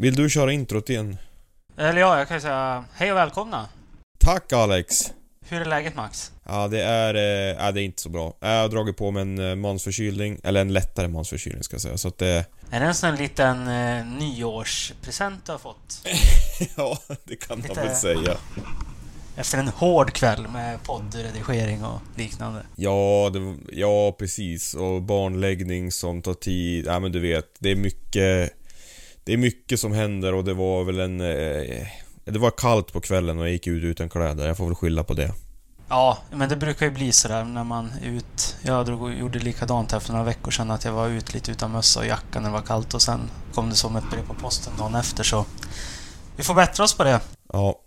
Vill du köra introt igen? Eller ja, jag kan ju säga hej och välkomna. Tack Alex! Hur är läget Max? Ja, det är... Eh, ja, det är inte så bra. Jag har dragit på mig en eh, mansförkylning, eller en lättare mansförkylning ska jag säga, så att det... Är det en sån liten eh, nyårspresent du har fått? ja, det kan man Lite- väl säga. Efter en hård kväll med poddredigering och liknande. Ja, det, ja, precis. Och barnläggning som tar tid. Ja, men du vet, det är mycket... Det är mycket som händer och det var väl en... Eh, det var kallt på kvällen och jag gick ut utan kläder. Jag får väl skylla på det. Ja, men det brukar ju bli sådär när man är ut... Jag drog, gjorde likadant här för några veckor sedan att jag var ut lite utan mössa och jacka när det var kallt och sen kom det som ett brev på posten dagen efter så... Vi får bättra oss på det. Ja.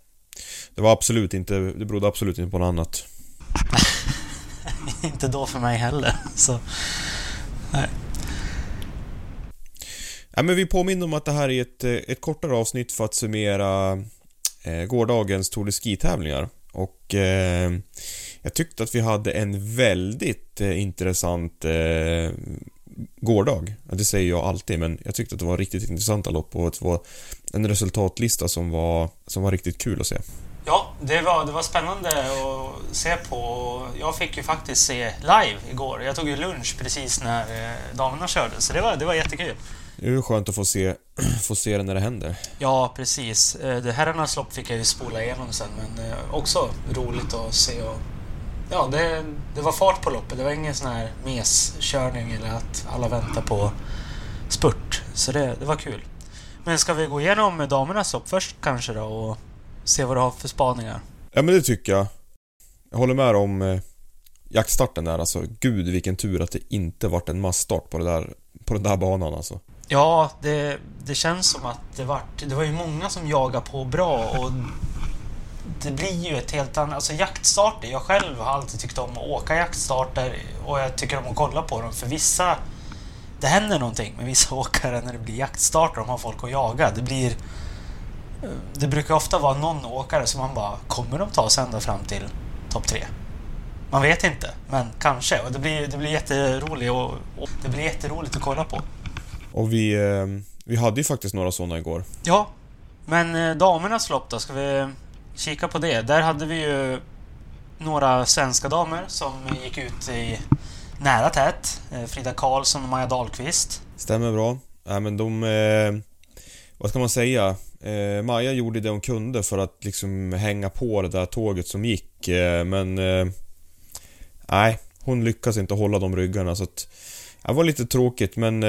Det var absolut inte... Det berodde absolut inte på något annat. Inte då för mig heller. Så... Nej. Ja, men vi påminner om att det här är ett, eh, ett kortare avsnitt för att summera eh, gårdagens Tour de Ski-tävlingar. Och eh, jag tyckte att vi hade en väldigt eh, intressant eh, gårdag. Ja, det säger jag alltid, men jag tyckte att det var riktigt intressanta lopp och det var en resultatlista som var, som var riktigt kul att se. Ja, det var, det var spännande att se på. Jag fick ju faktiskt se live igår. Jag tog ju lunch precis när eh, damerna körde, så det var, det var jättekul. Det är ju skönt att få se, få se det när det händer. Ja, precis. Eh, Det herrarnas lopp fick jag ju spola igenom sen, men eh, också roligt att se och... Ja, det, det var fart på loppet. Det var ingen sån här meskörning eller att alla väntar på spurt. Så det, det var kul. Men ska vi gå igenom damernas lopp först kanske då och se vad du har för spaningar? Ja men det tycker jag. Jag håller med om eh, jaktstarten där alltså. Gud vilken tur att det inte vart en massstart på, det där, på den där banan alltså. Ja, det, det känns som att det vart... Det var ju många som jagade på bra och det blir ju ett helt annat... Alltså jaktstarter, jag själv har alltid tyckt om att åka jaktstarter och jag tycker om att kolla på dem för vissa... Det händer någonting med vissa åkare när det blir jaktstarter, de har folk att jaga. Det blir... Det brukar ofta vara någon åkare som man bara, kommer de ta sig ända fram till topp tre? Man vet inte, men kanske. Och det blir, det blir jätteroligt och, och det blir jätteroligt att kolla på. Och vi, eh, vi hade ju faktiskt några sådana igår. Ja, men eh, damernas lopp då, ska vi kika på det? Där hade vi ju några svenska damer som gick ut i nära tät. Eh, Frida Karlsson och Maja Dahlqvist. Stämmer bra. Ja men de... Eh, vad ska man säga? Eh, Maja gjorde det hon kunde för att liksom hänga på det där tåget som gick. Eh, men... Nej, hon lyckas inte hålla de ryggarna så att... Det var lite tråkigt men...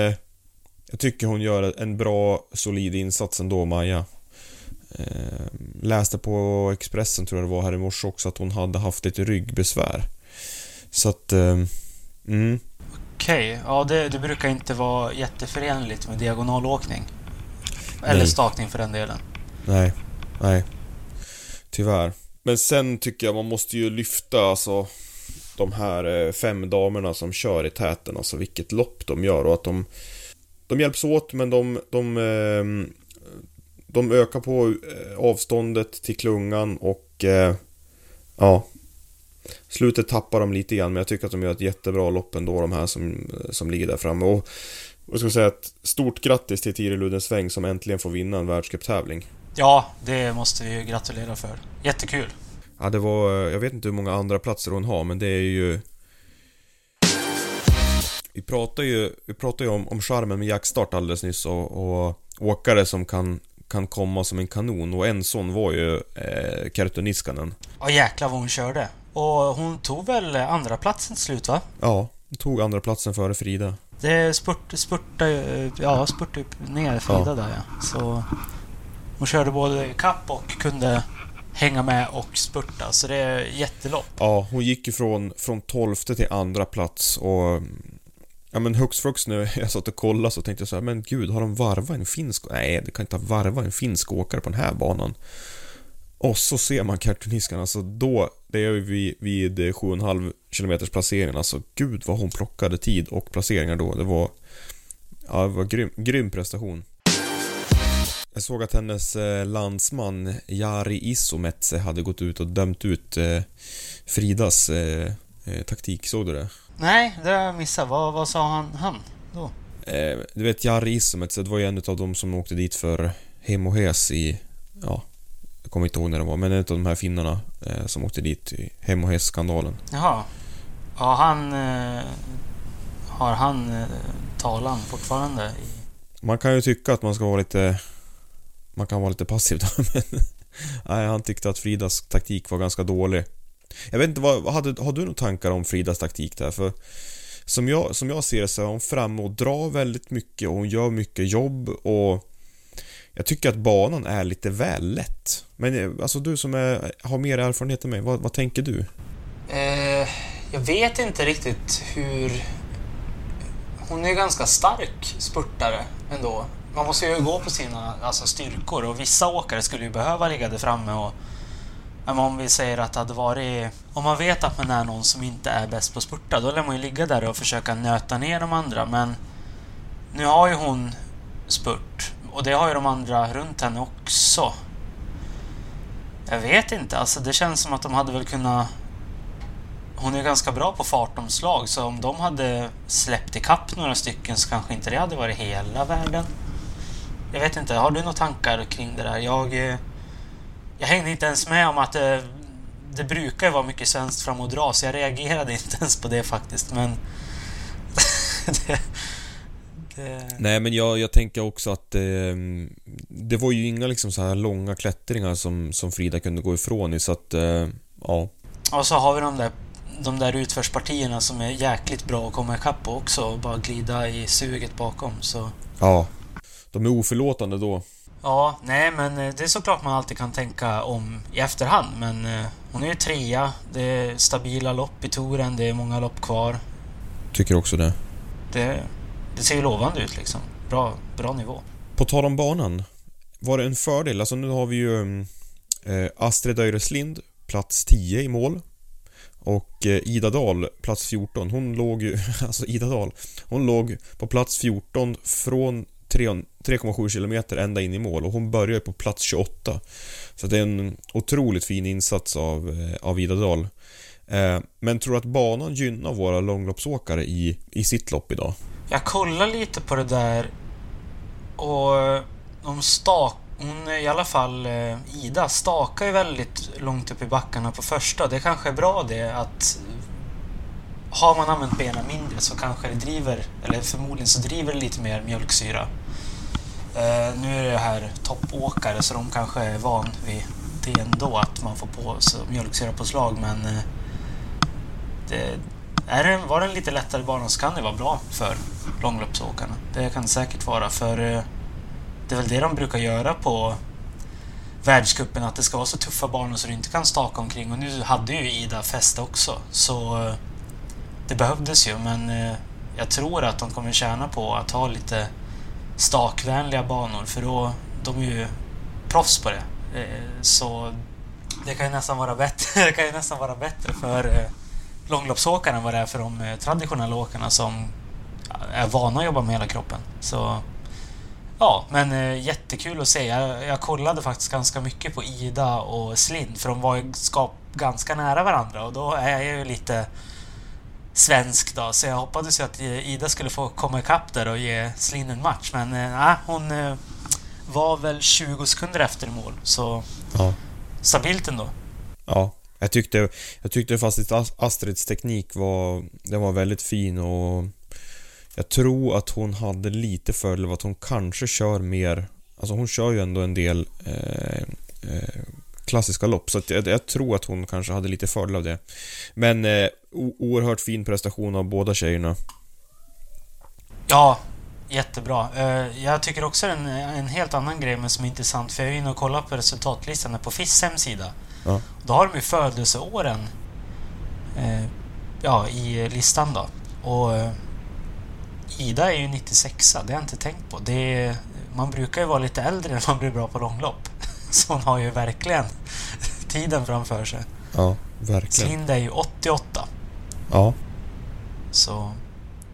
Jag tycker hon gör en bra, solid insats ändå, Maja. Eh, läste på Expressen, tror jag det var, här i morse också att hon hade haft lite ryggbesvär. Så att... Eh, mm. Okej, ja det, det brukar inte vara jätteförenligt med diagonalåkning. Eller Nej. stakning för den delen. Nej, nej. Tyvärr. Men sen tycker jag man måste ju lyfta alltså de här eh, fem damerna som kör i täten, alltså vilket lopp de gör och att de de hjälps åt men de, de, eh, de ökar på eh, avståndet till klungan och ja Slutet tappar de lite grann men jag tycker att de gör ett jättebra lopp ändå de här som, som ligger där framme och jag ska säga ett stort grattis till Tiril Ludensväng som äntligen får vinna en världscuptävling. Ja, det måste vi ju gratulera för. Jättekul. Ja, det var... Jag vet inte hur många andra platser hon har, men det är ju... Vi pratade ju, vi pratade ju om, om charmen med jaktstart alldeles nyss och, och åkare som kan, kan komma som en kanon och en sån var ju eh, Kerttu Niskanen. Ja jäklar vad hon körde. Och hon tog väl andra platsen till slut va? Ja, hon tog andra platsen före Frida. Det spurt, spurtade ja, spurtade ner Frida ja. där ja. Så hon körde både kapp och kunde hänga med och spurta, så det är jättelopp. Ja, hon gick ju från, från 12 till andra plats och Ja men hux flux nu, jag satt och kollade så tänkte jag så här, men gud, har de varvat en finsk... Nej, det kan inte ha varvat en finsk åkare på den här banan. Och så ser man kartoniskan, alltså då, det är vi vid 7,5 km placeringen, alltså gud vad hon plockade tid och placeringar då. Det var... Ja, det var grym, grym prestation. Jag såg att hennes eh, landsman Jari Isometse hade gått ut och dömt ut eh, Fridas eh, taktik. Såg du det? Nej, det har jag missat. Vad, vad sa han, han då? du vet Jari Isometse, det var ju en av de som åkte dit för Hem och Hes i... Ja, jag kommer inte ihåg när det var, men en av de här finnarna som åkte dit i Hem och Hes-skandalen. Jaha. Ja, han... har han talan fortfarande? Man kan ju tycka att man ska vara lite man kan vara lite passiv då, men... Nej, han tyckte att Fridas taktik var ganska dålig. Jag vet inte, vad, hade, har du några tankar om Fridas taktik där? För som jag, som jag ser det så är hon framme och drar väldigt mycket och hon gör mycket jobb och jag tycker att banan är lite väl lätt. Men eh, alltså du som är, har mer erfarenhet än mig, vad, vad tänker du? Eh, jag vet inte riktigt hur... Hon är ganska stark spurtare ändå man måste ju gå på sina alltså, styrkor och vissa åkare skulle ju behöva ligga där framme och men om vi säger att det hade varit... Om man vet att man är någon som inte är bäst på att spurta, då lär man ju ligga där och försöka nöta ner de andra, men nu har ju hon spurt och det har ju de andra runt henne också. Jag vet inte, alltså det känns som att de hade väl kunnat... Hon är ganska bra på fartomslag, så om de hade släppt ikapp några stycken så kanske inte det hade varit hela världen. Jag vet inte, har du några tankar kring det där? Jag, eh, jag hängde inte ens med om att det, det brukar vara mycket svenskt fram och dra, så jag reagerade inte ens på det faktiskt, men... det, det... Nej, men jag, jag tänker också att eh, det var ju inga liksom så här långa klättringar som, som Frida kunde gå ifrån i, så att, eh, ja. Och så har vi de där, de där utförspartierna som är jäkligt bra att komma ikapp på också och bara glida i suget bakom, så... Ja, de är oförlåtande då. Ja, nej men eh, det är såklart man alltid kan tänka om i efterhand men eh, hon är ju trea, det är stabila lopp i touren, det är många lopp kvar. Tycker också det. Det, det ser ju lovande ut liksom. Bra, bra nivå. På tal om banan. Var det en fördel? Alltså nu har vi ju eh, Astrid Öreslind, plats 10 i mål. Och Ida Dahl, plats 14. Hon låg ju, alltså Ida Dahl, hon låg på plats 14 från 3,7 km ända in i mål och hon börjar på plats 28. Så det är en otroligt fin insats av, eh, av Ida Dahl. Eh, men tror du att banan gynnar våra långloppsåkare i, i sitt lopp idag? Jag kollar lite på det där och eh, de stak hon, i alla fall Ida, stakar ju väldigt långt upp i backarna på första. Det kanske är bra det att har man använt benen mindre så kanske det driver, eller förmodligen så driver det lite mer mjölksyra. Eh, nu är det här toppåkare så de kanske är van vid det ändå att man får på sig mjölksyrapåslag men eh, det, är det, var det en lite lättare bana så kan det vara bra för långloppsåkarna. Det kan det säkert vara för eh, det är väl det de brukar göra på världskuppen att det ska vara så tuffa banor så du inte kan staka omkring och nu hade ju Ida fäste också så eh, det behövdes ju men eh, jag tror att de kommer tjäna på att ha lite stakvänliga banor för då de är ju proffs på det. Eh, så det kan ju nästan vara bättre, det kan ju nästan vara bättre för eh, långloppsåkarna än vad det är för de eh, traditionella åkarna som eh, är vana att jobba med hela kroppen. Så Ja, men eh, jättekul att se. Jag, jag kollade faktiskt ganska mycket på Ida och Slind för de var ju skap, ganska nära varandra och då är jag ju lite svensk då, så jag hoppades ju att Ida skulle få komma ikapp där och ge Slind en match. Men eh, hon eh, var väl 20 sekunder efter mål, så Ja. stabilt ändå. Ja. Jag tyckte, jag tyckte faktiskt Astrids teknik var, den var väldigt fin och jag tror att hon hade lite fördel av att hon kanske kör mer, alltså hon kör ju ändå en del eh, eh, klassiska lopp så jag, jag, tror att hon kanske hade lite fördel av det. Men eh, oerhört fin prestation av båda tjejerna. Ja, jättebra. Eh, Jag tycker också en, en helt annan grej men som är intressant för jag är inne och kollar på resultatlistan på FIS hemsida. Ja. Då har de ju födelseåren eh, ja, i listan då. Och eh, Ida är ju 96 det har jag inte tänkt på. Det är, man brukar ju vara lite äldre när man blir bra på långlopp. Så hon har ju verkligen tiden framför sig. Ja, verkligen. Slind är ju 88. Ja. Så...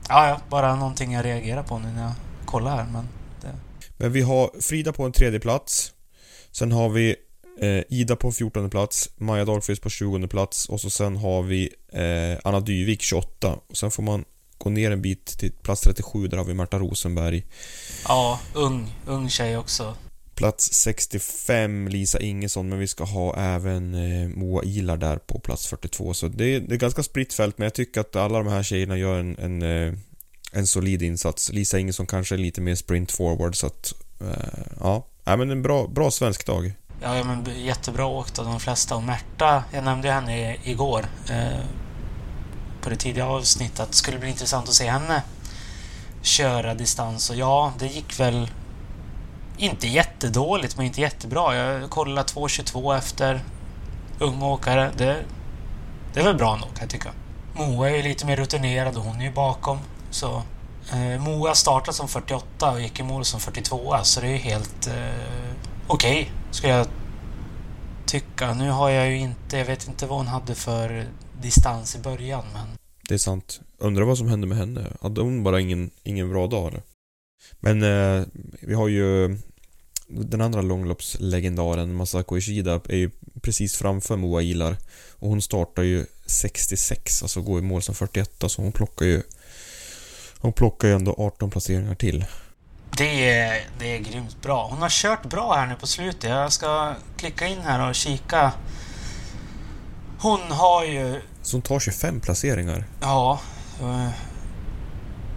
Ja, ja, bara någonting jag reagerar på nu när jag kollar här. Men det, Men vi har Frida på en tredje plats. Sen har vi eh, Ida på en 14 plats, Maja Dahlqvist på 20 plats och så sen har vi eh, Anna Dyvik 28. Och sen får man gå ner en bit till plats 37, där har vi Marta Rosenberg. ja, ung, ung tjej också. Plats 65 Lisa Ingesson, men vi ska ha även eh, Moa Ilar där på plats 42. Så det, det är ganska spritt fält, men jag tycker att alla de här tjejerna gör en, en, eh, en solid insats. Lisa Ingesson kanske är lite mer sprint forward, så att... Eh, ja, ja, Nej, men en bra, bra svensk dag. Ja, men jättebra åkt av de flesta. Och Märta, jag nämnde henne igår eh, på det tidiga avsnittet. att Det skulle bli intressant att se henne köra distans. Och ja, det gick väl inte jättedåligt, men inte jättebra. Jag kollade 2.22 efter ung åkare. Det, det är väl bra nog, kan jag tycka. Moa är ju lite mer rutinerad och hon är ju bakom. Så eh, Moa startade som 48 och gick i mål som 42 så det är ju helt eh, okej, skulle jag tycka. Nu har jag ju inte, jag vet inte vad hon hade för distans i början, men Det är sant. Undrar vad som hände med henne. Hade hon bara ingen, ingen bra dag eller? Men eh, vi har ju den andra långloppslegendaren Masako Ishida är ju precis framför Moa Ilar och hon startar ju 66, alltså går i mål som 41 så hon plockar ju hon plockar ju ändå 18 placeringar till. det är, det är grymt bra. Hon har kört bra här nu på slutet. Jag ska klicka in här och kika. Hon har ju Så hon tar 25 placeringar. Ja. eh,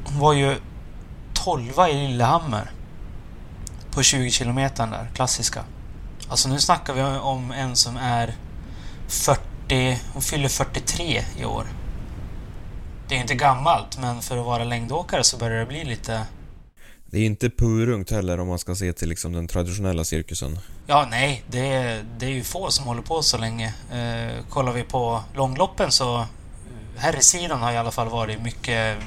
Hon var ju 12 i Lillehammer. På 20 kilometer där, klassiska. Alltså nu snackar vi om en som är 40... Hon fyller 43 i år. Det är inte gammalt, men för att vara längdåkare så börjar det bli lite... Det är inte purungt heller om man ska se till liksom den traditionella cirkusen. Ja, nej, det är, det är ju få som håller på så länge. Eh, kollar vi på långloppen så... Herrsidan har i alla fall varit mycket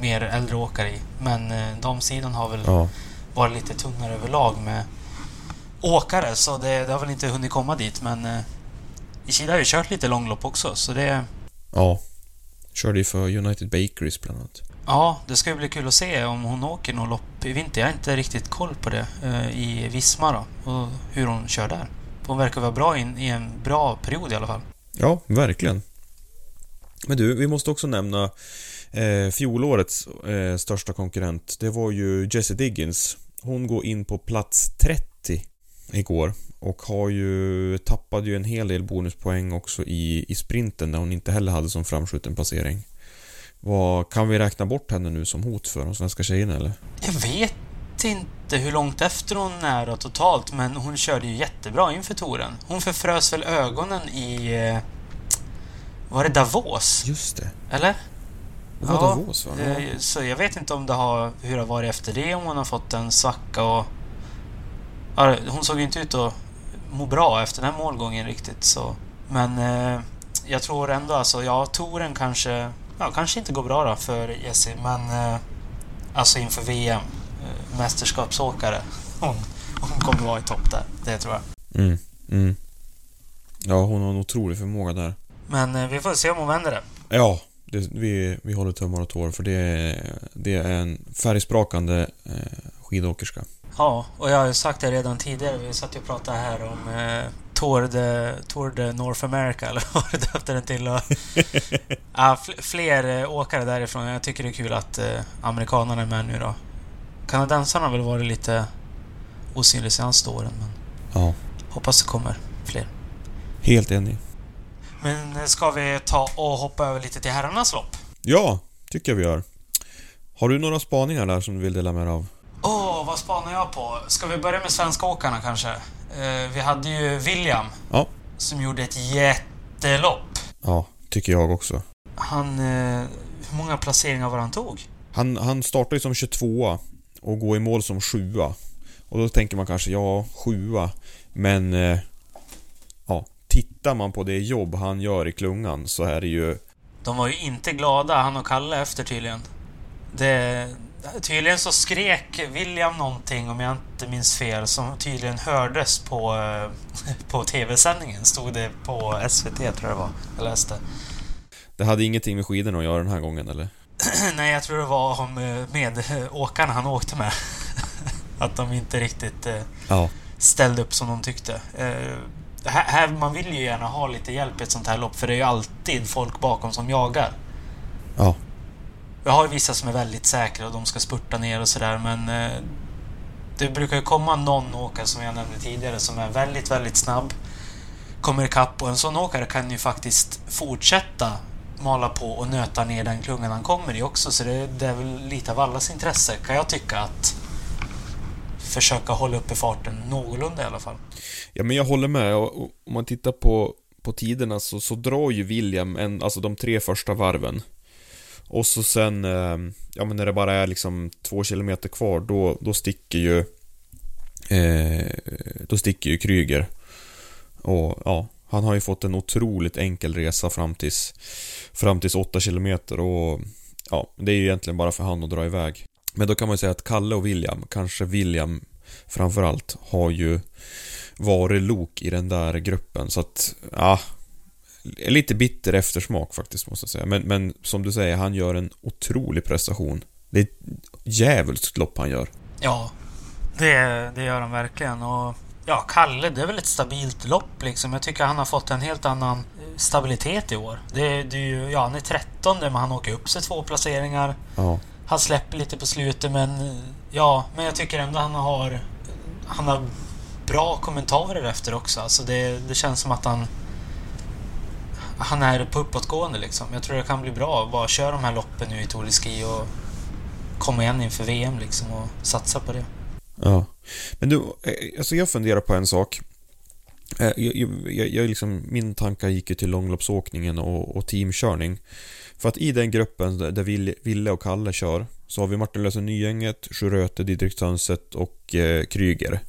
mer äldre åkare i. Men eh, damsidan har väl Ja. Varit lite tunnare överlag med åkare, så det, det har väl inte hunnit komma dit. Men eh, Ishida har ju kört lite långlopp också, så det... Ja. Körde ju för United Bakeries bland annat. Ja, det ska ju bli kul att se om hon åker något lopp i vinter. Jag har inte riktigt koll på det eh, i Visma då, och hur hon kör där. Hon verkar vara bra in, i en bra period i alla fall. Ja, verkligen. Men du, vi måste också nämna eh, fjolårets eh, största konkurrent. Det var ju Jessie Diggins. Hon går in på plats 30 igår och har ju tappade ju en hel del bonuspoäng också i, i sprinten där hon inte heller hade som framskjuten placering. Vad, kan vi räkna bort henne nu som hot för de svenska tjejerna eller? Jag vet inte hur långt efter hon är då totalt, men hon körde ju jättebra inför touren. Hon förfrös väl ögonen i... eh, Var det Davos? Just det. Eller? Det var Davos va? eh, Så jag vet inte om det har, hur det har varit efter det, om hon har fått en svacka och... Ja, hon såg ju inte ut att må bra efter den här målgången riktigt så... Men eh, jag tror ändå alltså, ja, touren kanske... Ja, kanske inte går bra då för Jessie, men... Eh, alltså inför VM. Eh, mästerskapsåkare. Hon, hon kommer vara i topp där. Det tror jag. Mm, mm. Ja, hon har en otrolig förmåga där. Men eh, vi får se om hon vänder det. Ja, det, vi, vi håller tummar och tår för det, är- det är en färgsprakande eh, skidåkerska. Ja, och jag har ju sagt det redan tidigare. Vi satt ju och pratade här om eh, Tour, de, Tour de North America, eller vad du döpte den till. Och, ja, fl- fler eh, åkare därifrån. Jag tycker det är kul att eh, amerikanerna är med nu då. Kanadensarna har väl varit lite osynliga senaste åren, men Ja, hoppas det kommer fler. helt enig. Men ska vi ta och hoppa över lite till herrarnas lopp? Ja, tycker jag vi gör. Har du några spaningar där som du vill dela med dig av? Åh, vad spanar jag på? Ska vi börja med svenska åkarna kanske? Eh, vi hade ju William Ja. som gjorde ett jättelopp. Ja, tycker jag också. Han... Eh, hur många placeringar var han tog? Han, han startar ju som 22 och går i mål som 7 Och då tänker man kanske, ja, 7 Men... Eh, tittar man på det jobb han gör i klungan så är det ju... De var ju inte glada, han och Kalle, efter tydligen. Det, tydligen så skrek William någonting, om jag inte minns fel, som tydligen hördes på, eh, på TV-sändningen. Stod det på SVT, tror jag det var. Jag läste. Det hade ingenting med skidorna att göra den här gången eller? Nej, jag tror det var om eh, med eh, åkarna han åkte med. Att de inte riktigt Ja. ställde upp som de tyckte. Här, här, man vill ju gärna ha lite hjälp i ett sånt här lopp, för det är ju alltid folk bakom som jagar. Ja. Vi har ju vissa som är väldigt säkra och de ska spurta ner och sådär, men eh, det brukar ju komma någon åkare som jag nämnde tidigare som är väldigt, väldigt snabb. Kommer ikapp och en sån åkare kan ju faktiskt fortsätta mala på och nöta ner den klungan han kommer i också, så det, det är väl lite av allas intresse kan jag tycka att försöka hålla uppe farten någorlunda i alla fall. Ja men jag håller med och om man tittar på, på tiderna så, så drar ju William en, alltså de tre första varven. Och så sen, eh, ja men när det bara är liksom två kilometer kvar då, då sticker ju eh, Då sticker ju Kryger. Och ja, han har ju fått en otroligt enkel resa fram tills Fram tills 8 kilometer och Ja, det är ju egentligen bara för han att dra iväg. Men då kan man ju säga att Kalle och William, kanske William framförallt, har ju varit lok i den där gruppen så att, ja Lite bitter eftersmak faktiskt måste jag säga men, men som du säger, han gör en otrolig prestation Det är ett djävulskt lopp han gör Ja, det, det gör han verkligen. Och ja, Kalle, det är väl ett stabilt lopp liksom. Jag tycker han har fått en helt annan stabilitet i år. Det, det är ju, ja, han är 13 men han åker upp sig två placeringar. Ja, han släpper lite på slutet men ja, men jag tycker ändå han har han har bra kommentarer efter också. Alltså det, det känns som att han han är på uppåtgående liksom. Jag tror det kan bli bra. Bara köra de här loppen nu i Tour de Ski och komma igen inför VM liksom och satsa på det. ja Men du, eh, alltså jag funderar på en sak eh, jag, jag, jag, jag liksom, min tankar gick ju till långloppsåkningen och, och teamkörning för att i den gruppen där Ville och Kalle kör Så har vi Martin Lösen Nygänget, Sjöröte, Didrik Sönset och eh, Kryger.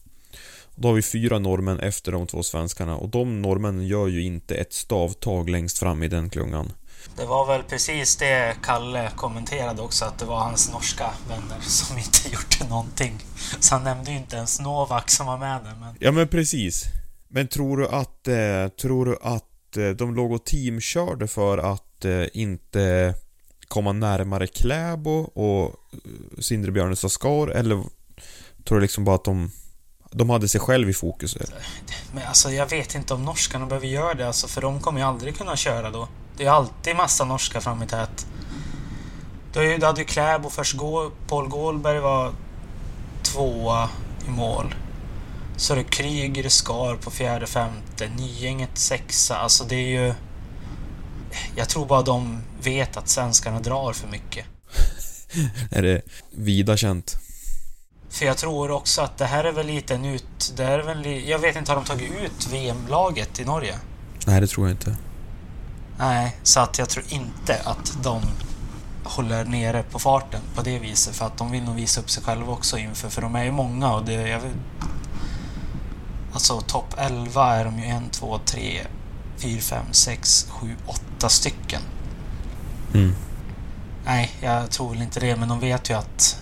Då har vi fyra norrmän efter de två svenskarna och de norrmännen gör ju inte ett stavtag längst fram i den klungan. Det var väl precis det Kalle kommenterade också, att det var hans norska vänner som inte gjorde någonting. Så han nämnde ju inte ens Novak som var med där, men... Ja men precis. Men tror du att, eh, tror du att Eh, de låg och teamkörde för att eh, inte komma närmare Kläbo och eh, Sindre eller tror du liksom bara att de de hade sig själv i fokus? Men alltså jag vet inte om norskarna behöver göra det, alltså, för de kommer ju aldrig kunna köra då. Det är alltid massa norska fram i tät. Då hade ju- hade ju Kläbo först, Gå- Paul Gåhlberg var tvåa i mål. Så är det Kryger Skar på fjärde, femte, Nygänget sexa. Alltså det är ju... Jag tror bara de vet att svenskarna drar för mycket. Är det vida känt? För jag tror också att det här är väl lite en ut... Det här är väl, jag vet inte, har de tagit ut VM-laget i Norge? Nej, det tror jag inte. Nej, så att jag tror inte att de håller nere på farten på det viset för att de vill nog visa upp sig själva också inför, för de är ju många och det... Jag alltså topp 11 är de ju en, två, tre, fyra, fem, sex, sju, åtta stycken. Mm. Nej, jag tror väl inte det, men de vet ju att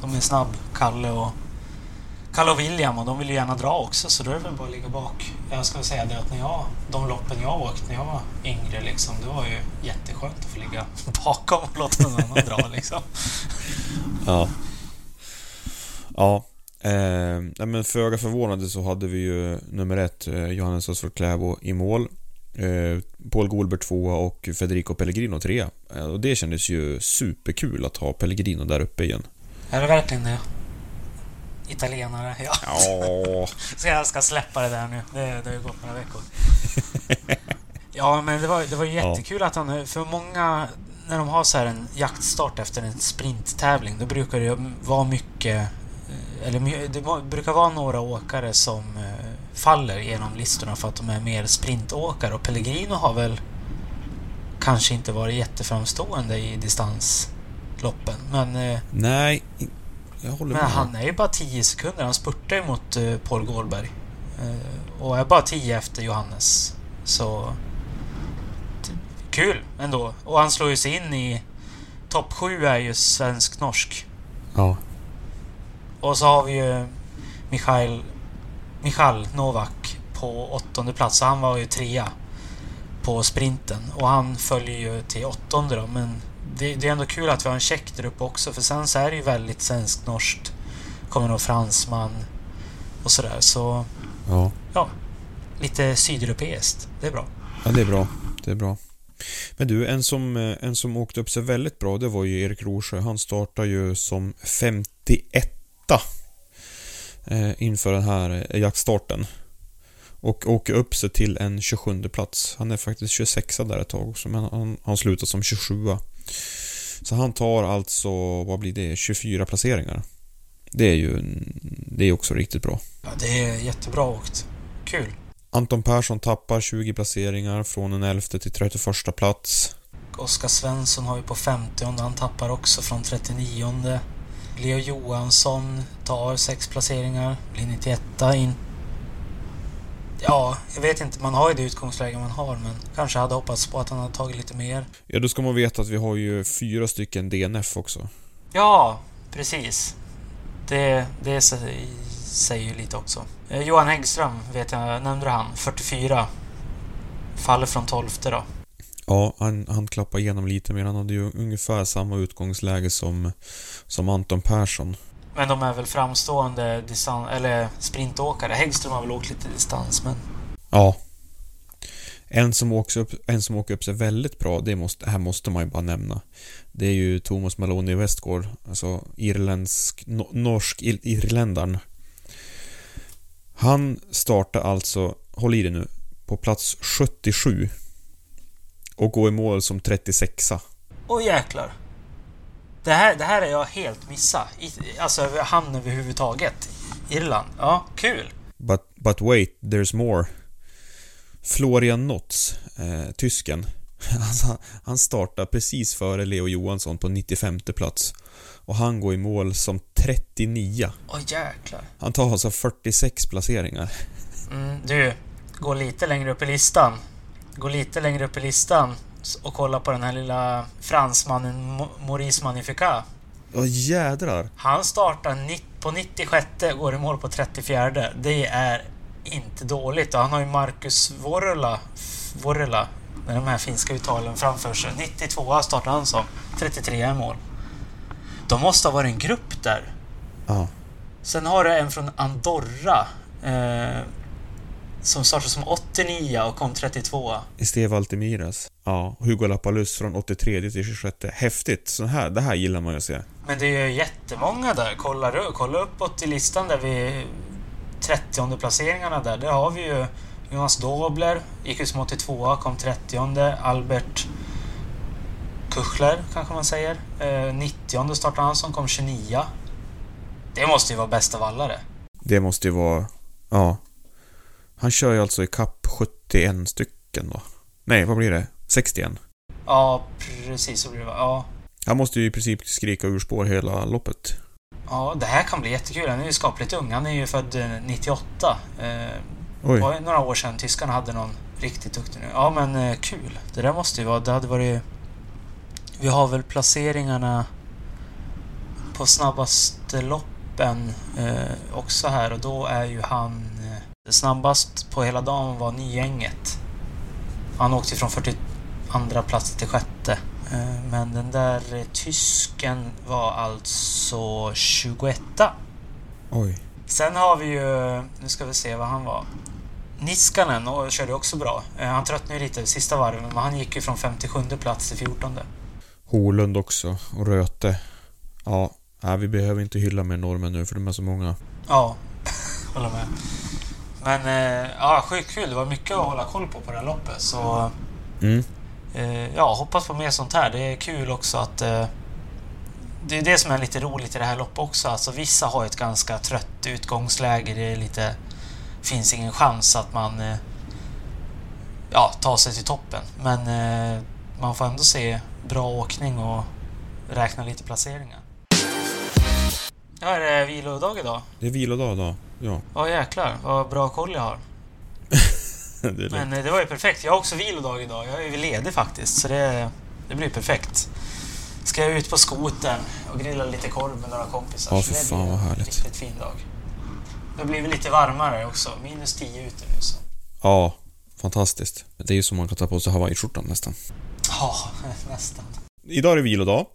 de är snabb, Kalle och... Kalle och William och de vill ju gärna dra också så då är det väl bara att ligga bak. Jag ska säga det att när jag, de loppen jag åkt när jag var yngre liksom, det var ju jätteskönt att få ligga bakom och låta någon annan dra liksom. Ja. Ja. Eh, nej, men föga förvånande så hade vi ju nummer ett, eh, Johannes Osvald Kläbo i mål. Eh, Paul Golbert tvåa och Federico Pellegrino trea. Eh, och det kändes ju superkul att ha Pellegrino där uppe igen. Är det verkligen det? Italienare, ja. Ja. Så jag ska släppa det där nu. Det, det har ju gått några veckor. Ja, men det var, det var ju jättekul att han... För många... När de har så här en jaktstart efter en sprinttävling, då brukar det vara mycket... Eller det brukar vara några åkare som eh, faller genom listorna för att de är mer sprintåkare. Och Pellegrino har väl kanske inte varit jätteframstående i distansloppen. Men, eh, Nej, jag håller men med. han är ju bara 10 sekunder. Han spurtar ju mot eh, Paul Gårdberg. Och är bara 10 efter Johannes. Så... Kul ändå. Och han slår ju sig in i... Topp 7 är ju svensk-norsk. Ja. Och så har vi ju Michail, Michal Novak på åttonde plats. Han var ju trea på sprinten. Och han följer ju till åttonde då. Men det, det är ändå kul att vi har en tjeck där uppe också. För sen så är det ju väldigt svensk-norskt. Kommer nog fransman och sådär. Så Ja. ja, lite sydeuropeiskt. Det är bra. ja, det är bra. Det är bra. Men du, en som, eh, en som åkte upp sig väldigt bra, det var ju Erik Rosjö. Han startade ju som 51 eh, inför den här eh, jaktstarten. Och åker upp sig till en 27 plats. Han är faktiskt 26 där ett tag också, men han, han slutar som 27 Så han tar alltså, vad blir det, 24 placeringar. Det är ju det är också riktigt bra. Ja, det är jättebra åkt. Kul. Anton Persson tappar 20 placeringar från en 11 till 31 plats. Oskar Svensson har vi på 50 Han tappar också från 39 Leo Johansson tar sex placeringar. Blir 91 in. Ja, jag vet inte. Man har ju det utgångsläge man har, men kanske hade hoppats på att han hade tagit lite mer. Ja, då ska man veta att vi har ju fyra stycken DNF också. Ja, precis. Det, det sä- säger ju lite också. Eh, Johan Häggström, vet jag, nämnde han? 44. Faller från 12 då. Ja, han, han klappade igenom lite mer. Han hade ju ungefär samma utgångsläge som, som Anton Persson. Men de är väl framstående distans... Eller sprintåkare. Häggström har väl åkt lite distans, men... Ja. En som, åker upp, en som åker upp sig väldigt bra, det måste, här måste man ju bara nämna. Det är ju Thomas Maloney Westgård, alltså irländsk, no, norsk ir, irländaren. Han startar alltså, håll i det nu, på plats 77. Och går i mål som 36 Åh jäklar! Det här, det här är jag helt missa. I, alltså han överhuvudtaget. Irland. Ja, kul! But, but wait, there's more. Florian Notz, eh, tysken. Alltså, han startar precis före Leo Johansson på 95 plats. Och han går i mål som 39. Åh jäklar. Han tar alltså 46 placeringar. Mm, du, gå lite längre upp i listan. Gå lite längre upp i listan och kolla på den här lilla fransmannen Maurice Magnificat. Åh jädrar! Han startar på 96 och går i mål på 34. Det är inte dåligt. Och han har ju Marcus Vorela, Vorela med de här finska uttalen framför sig. 92 startar han som. 33 i mål. De måste ha varit en grupp där. Ja. Sen har du en från Andorra. Eh, som startade som 89 och kom 32. Steve Altimiras. Ja. Hugo Lapalus från 83 till 26. Häftigt! Så här, det här gillar man ju att se. Men det är ju jättemånga där. Kolla, kolla uppåt i listan där vi... 30 placeringarna där. Där har vi ju Jonas Dobler, gick ut som 82 kom 30 Albert Kuchler kanske man säger. Eh, 90 startade han som kom 29 Det måste ju vara bästa vallare. Det måste ju vara... Ja. Han kör ju alltså i kapp 71 stycken då. Nej, vad blir det? 61? Ja, precis så blir det. Ja. Han måste ju i princip skrika ur spår hela loppet. ja, det här kan bli jättekul. Han är ju skapligt ung. Han är ju född eh, 98. Eh, Oj. Det var ju några år sedan tyskarna hade någon riktigt duktig nu. Ja men eh, kul. Det där måste ju vara... Det hade varit... Vi har väl placeringarna på snabbaste lopp loppen eh, också här och då är ju han eh, snabbast på hela dagen var Nygänget. Han åkte från 42 plats till sjätte. Eh, men den där tysken var alltså 21 Oj. Sen har vi ju, nu ska vi se vad han var. Niskanen och körde också bra. Eh, Han tröttnade lite sista varven, men han gick ju från 57 plats till 14. Holund också och Röte. Ja, vi behöver inte hylla mer norrmän nu för de är så många. Ja, håller med. Men eh, ja, sjukt kul. Det var mycket att hålla koll på på det här loppet. Så Mm. eh, ja, hoppas på mer sånt här. Det är kul också att eh, det är det som är lite roligt i det här loppet också. Alltså vissa har ett ganska trött utgångsläge. Det är lite finns ingen chans att man ja, tar sig till toppen. Men man får ändå se bra åkning och räkna lite placeringar. Ja, är det vilodag idag? Det är vilodag idag. Ja. Ja jäklar, vad bra koll jag har. det. Men eh, det var ju perfekt. Jag har också vilodag idag. Jag är ju ledig faktiskt, så det, det blir perfekt. Ska jag ut på skoten och grilla lite korv med några kompisar. Ja, så för det fan, blir vad en härligt. Riktigt fin dag. Det blir lite varmare också. Minus 10 ute nu så. Ja, fantastiskt. Det är ju som man kan ta på sig hawaiiskjortan nästan. Ja, nästan. Idag är det vilodag.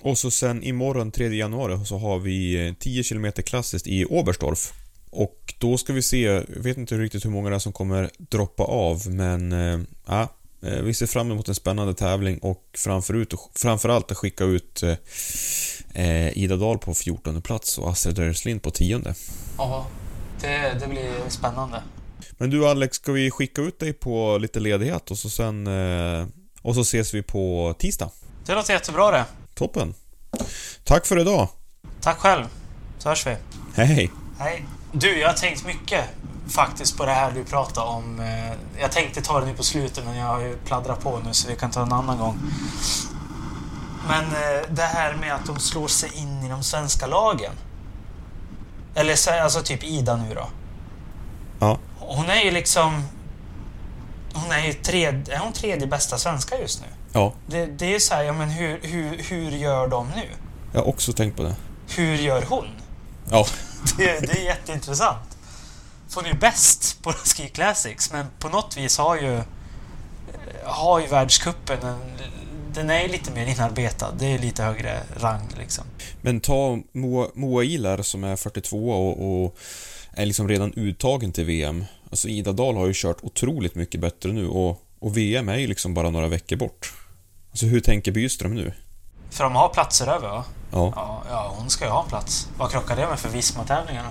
Och så sen imorgon 3 januari så har vi eh, 10 km klassiskt i Oberstdorf. Och då ska vi se, jag vet inte riktigt hur många det är som kommer droppa av men eh, ja, eh, vi ser fram emot en spännande tävling och framförut, framförallt att skicka ut eh, eh, Ida Dahl på 14 plats och Astrid Dörslind på 10. Ja, det, det blir spännande. Men du Alex, ska vi skicka ut dig på lite ledighet och så sen eh, och så ses vi på tisdag? Det låter jättebra det. Toppen! Tack för idag! Tack själv, så hörs vi. Hej hej! Du, jag har tänkt mycket faktiskt på det här du pratade om. Eh, Jag tänkte ta det nu på slutet men jag har ju pladdrat på nu så vi kan ta en annan gång. Men eh, det här med att de slår sig in i de svenska lagen. Eller så- alltså typ Ida nu då. Ja. Hon är ju liksom... Hon är ju tredje, är hon tredje bästa svenska just nu. Ja, Det, det är ju så här, ja men hur, hur, hur gör de nu? jag har också tänkt på det. Hur gör hon? Ja, Det, det är jätteintressant. För hon är ju bäst på Ski Classics, men på något vis har ju har ju världscupen en, den är ju lite mer inarbetad. Det är lite högre rang liksom. men ta Moa, Moa Ilar som är 42 och, och är liksom redan uttagen till VM. Alltså Ida Dahl har ju kört otroligt mycket bättre nu och, och VM är ju liksom bara några veckor bort. Alltså hur tänker Byström nu? För de har platser över va? Ja, Ja, ja hon ska ju ha en plats. Vad krockar det med för Visma-tävlingarna?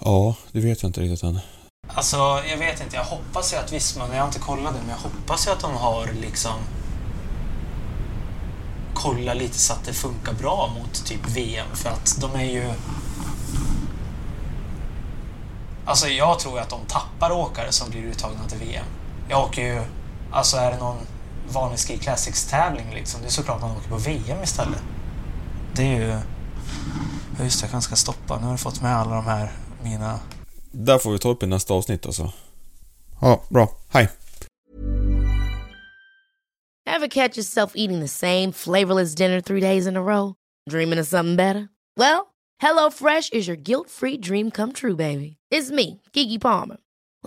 ja det vet jag inte riktigt än. Alltså, jag vet inte. Jag hoppas ju att Visma, jag har inte kollat det, men jag hoppas ju att de har liksom kolla lite så att det funkar bra mot typ VM för att de är ju... Alltså jag tror att de tappar åkare som blir uttagna till VM. Jag åker ju... Alltså är det någon vanlig Ski Classics-tävling liksom, det är såklart man åker på VM istället. Det är ju... Ja, Just det, jag kanske ska stoppa. Nu har du fått med alla de här mina Där får vi ta upp i nästa avsnitt alltså. Ja, bra. Hej! Ever catch yourself eating the same flavorless dinner three days in a row? Dreaming of something better? Well, HelloFresh is your guilt-free dream come true, baby. It's me, Kiki Palmer.